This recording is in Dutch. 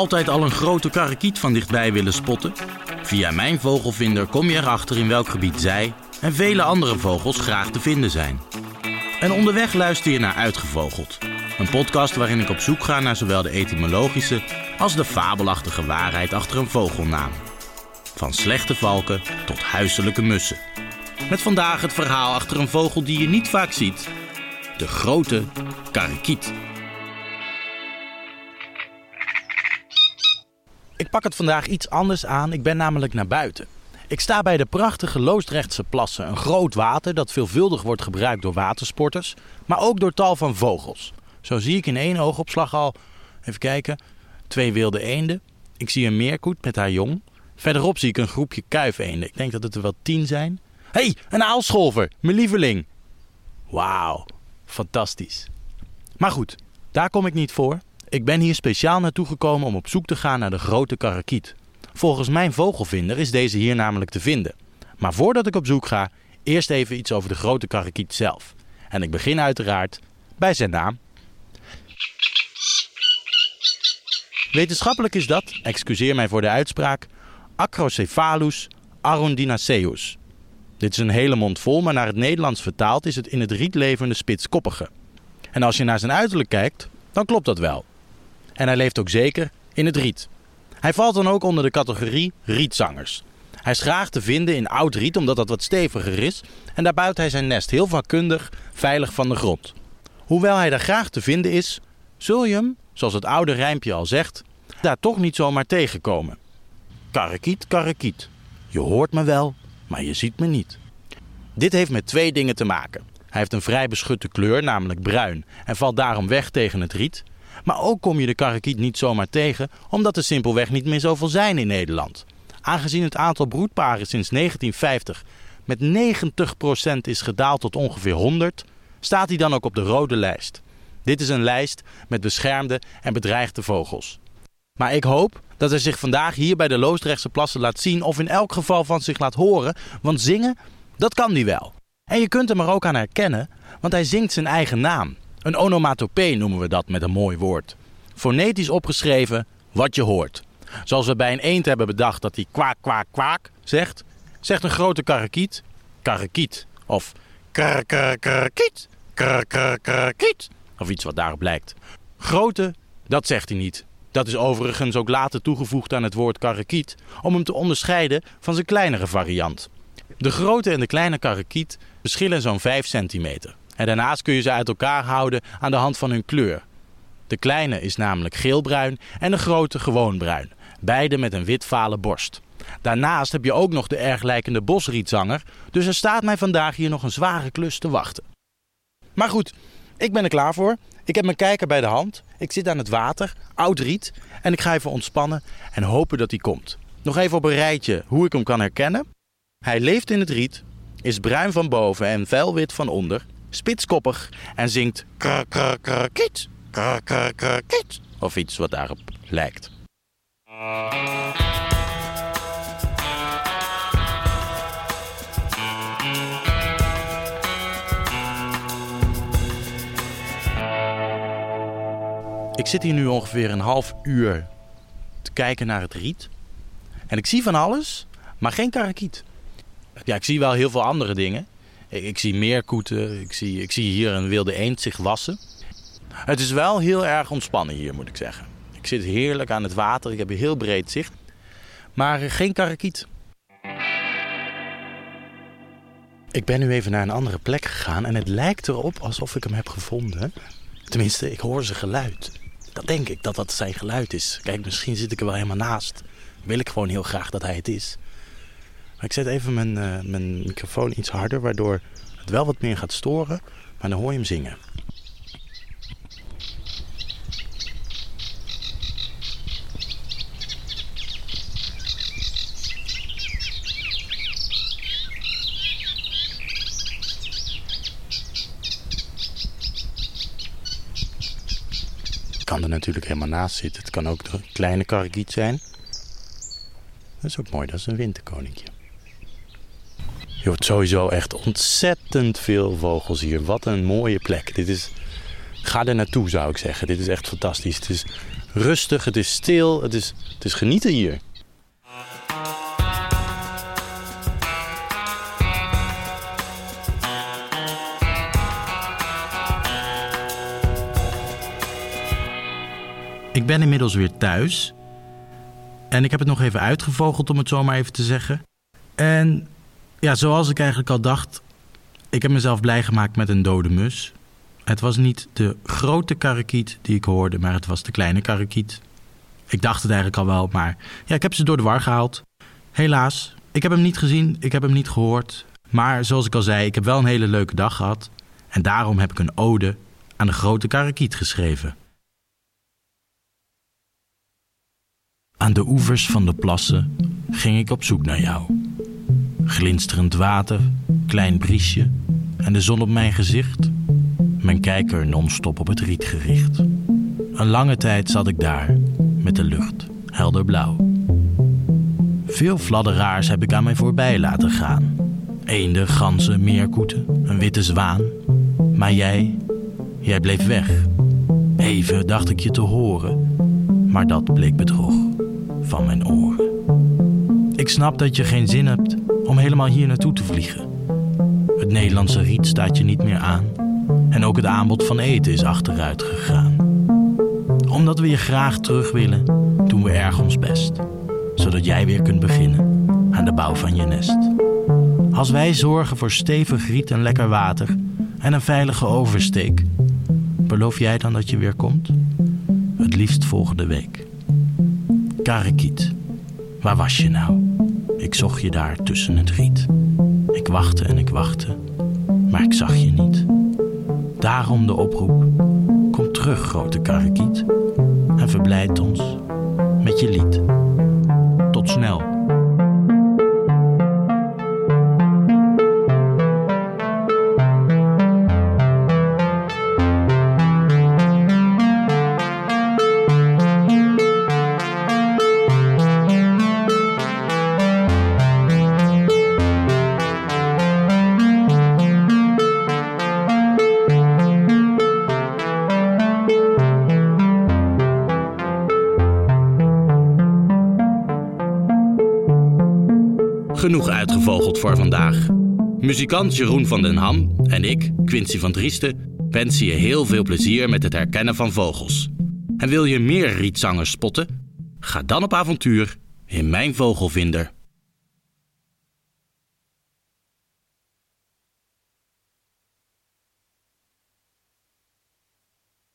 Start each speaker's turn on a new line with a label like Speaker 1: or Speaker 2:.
Speaker 1: Altijd al een grote karakiet van dichtbij willen spotten? Via mijn vogelvinder kom je erachter in welk gebied zij en vele andere vogels graag te vinden zijn. En onderweg luister je naar Uitgevogeld. Een podcast waarin ik op zoek ga naar zowel de etymologische als de fabelachtige waarheid achter een vogelnaam. Van slechte valken tot huiselijke mussen. Met vandaag het verhaal achter een vogel die je niet vaak ziet. De grote karikiet. Ik pak het vandaag iets anders aan. Ik ben namelijk naar buiten. Ik sta bij de prachtige Loosdrechtse plassen. Een groot water dat veelvuldig wordt gebruikt door watersporters, maar ook door tal van vogels. Zo zie ik in één oogopslag al, even kijken, twee wilde eenden. Ik zie een meerkoet met haar jong. Verderop zie ik een groepje kuifeenden. Ik denk dat het er wel tien zijn. Hé, hey, een aalscholver, mijn lieveling. Wauw, fantastisch. Maar goed, daar kom ik niet voor. Ik ben hier speciaal naartoe gekomen om op zoek te gaan naar de grote karakiet. Volgens mijn vogelvinder is deze hier namelijk te vinden. Maar voordat ik op zoek ga, eerst even iets over de grote karakiet zelf. En ik begin uiteraard bij zijn naam. Wetenschappelijk is dat, excuseer mij voor de uitspraak, Acrocephalus arundinaceus. Dit is een hele mond vol, maar naar het Nederlands vertaald is het in het riet levende spitskoppige. En als je naar zijn uiterlijk kijkt, dan klopt dat wel. En hij leeft ook zeker in het riet. Hij valt dan ook onder de categorie rietzangers. Hij is graag te vinden in oud riet omdat dat wat steviger is en daar buit hij zijn nest heel vakkundig veilig van de grond. Hoewel hij daar graag te vinden is, zul je hem, zoals het oude rijmpje al zegt, daar toch niet zomaar tegenkomen. Karakiet, karakiet. Je hoort me wel, maar je ziet me niet. Dit heeft met twee dingen te maken. Hij heeft een vrij beschutte kleur, namelijk bruin, en valt daarom weg tegen het riet. Maar ook kom je de karakiet niet zomaar tegen, omdat er simpelweg niet meer zoveel zijn in Nederland. Aangezien het aantal broedparen sinds 1950 met 90% is gedaald tot ongeveer 100, staat hij dan ook op de rode lijst. Dit is een lijst met beschermde en bedreigde vogels. Maar ik hoop dat hij zich vandaag hier bij de Loosdrechtse plassen laat zien of in elk geval van zich laat horen, want zingen, dat kan hij wel. En je kunt hem er ook aan herkennen, want hij zingt zijn eigen naam. Een onomatopee noemen we dat met een mooi woord. Fonetisch opgeschreven wat je hoort. Zoals we bij een eend hebben bedacht dat hij kwaak, kwaak, kwaak zegt, zegt een grote karakiet karakiet. Of karakiet, karakiet. Of iets wat daarop lijkt. Grote, dat zegt hij niet. Dat is overigens ook later toegevoegd aan het woord karakiet om hem te onderscheiden van zijn kleinere variant. De grote en de kleine karakiet verschillen zo'n 5 centimeter. En daarnaast kun je ze uit elkaar houden aan de hand van hun kleur. De kleine is namelijk geelbruin en de grote gewoon bruin. Beide met een witvale borst. Daarnaast heb je ook nog de erg lijkende bosrietzanger, dus er staat mij vandaag hier nog een zware klus te wachten. Maar goed, ik ben er klaar voor. Ik heb mijn kijker bij de hand. Ik zit aan het water, oud riet, en ik ga even ontspannen en hopen dat hij komt. Nog even op een rijtje hoe ik hem kan herkennen. Hij leeft in het riet, is bruin van boven en felwit van onder, spitskoppig en zingt kiet, kiet, of iets wat daarop lijkt. Ik zit hier nu ongeveer een half uur te kijken naar het riet. En ik zie van alles, maar geen karakiet. Ja, ik zie wel heel veel andere dingen. Ik, ik zie meerkoeten, ik zie, ik zie hier een wilde eend zich wassen. Het is wel heel erg ontspannen hier, moet ik zeggen. Ik zit heerlijk aan het water, ik heb een heel breed zicht. Maar geen karakiet. Ik ben nu even naar een andere plek gegaan en het lijkt erop alsof ik hem heb gevonden. Tenminste, ik hoor zijn geluid. Dat denk ik, dat dat zijn geluid is. Kijk, misschien zit ik er wel helemaal naast. Wil ik gewoon heel graag dat hij het is. Maar ik zet even mijn, uh, mijn microfoon iets harder, waardoor het wel wat meer gaat storen. Maar dan hoor je hem zingen. kan er natuurlijk helemaal naast zitten. Het kan ook een kleine karakiet zijn. Dat is ook mooi, dat is een winterkoninkje. Je hoort sowieso echt ontzettend veel vogels hier. Wat een mooie plek. Dit is, ga er naartoe zou ik zeggen. Dit is echt fantastisch. Het is rustig, het is stil, het is, het is genieten hier. Ik ben inmiddels weer thuis. En ik heb het nog even uitgevogeld, om het zo maar even te zeggen. En ja, zoals ik eigenlijk al dacht, ik heb mezelf blij gemaakt met een dode mus. Het was niet de grote karakiet die ik hoorde, maar het was de kleine karakiet. Ik dacht het eigenlijk al wel, maar ja, ik heb ze door de war gehaald. Helaas, ik heb hem niet gezien, ik heb hem niet gehoord. Maar zoals ik al zei, ik heb wel een hele leuke dag gehad. En daarom heb ik een ode aan de grote karakiet geschreven. Aan de oevers van de plassen ging ik op zoek naar jou. Glinsterend water, klein briesje en de zon op mijn gezicht. Mijn kijker non-stop op het riet gericht. Een lange tijd zat ik daar, met de lucht, helder blauw. Veel fladderaars heb ik aan mij voorbij laten gaan. Eenden, ganzen, meerkoeten, een witte zwaan. Maar jij, jij bleef weg. Even dacht ik je te horen, maar dat bleek bedrog van mijn oren. Ik snap dat je geen zin hebt om helemaal hier naartoe te vliegen. Het Nederlandse riet staat je niet meer aan. En ook het aanbod van eten is achteruit gegaan. Omdat we je graag terug willen, doen we erg ons best. Zodat jij weer kunt beginnen aan de bouw van je nest. Als wij zorgen voor stevig riet en lekker water en een veilige oversteek, beloof jij dan dat je weer komt? Het liefst volgende week. Karakiet, waar was je nou? Ik zocht je daar tussen het riet. Ik wachtte en ik wachtte, maar ik zag je niet. Daarom de oproep: kom terug, grote karakiet, en verblijd ons met je lied. Tot snel. Genoeg uitgevogeld voor vandaag. Muzikant Jeroen van den Ham en ik, Quincy van Driesten, wensen je heel veel plezier met het herkennen van vogels. En wil je meer rietzangers spotten? Ga dan op avontuur in mijn vogelvinder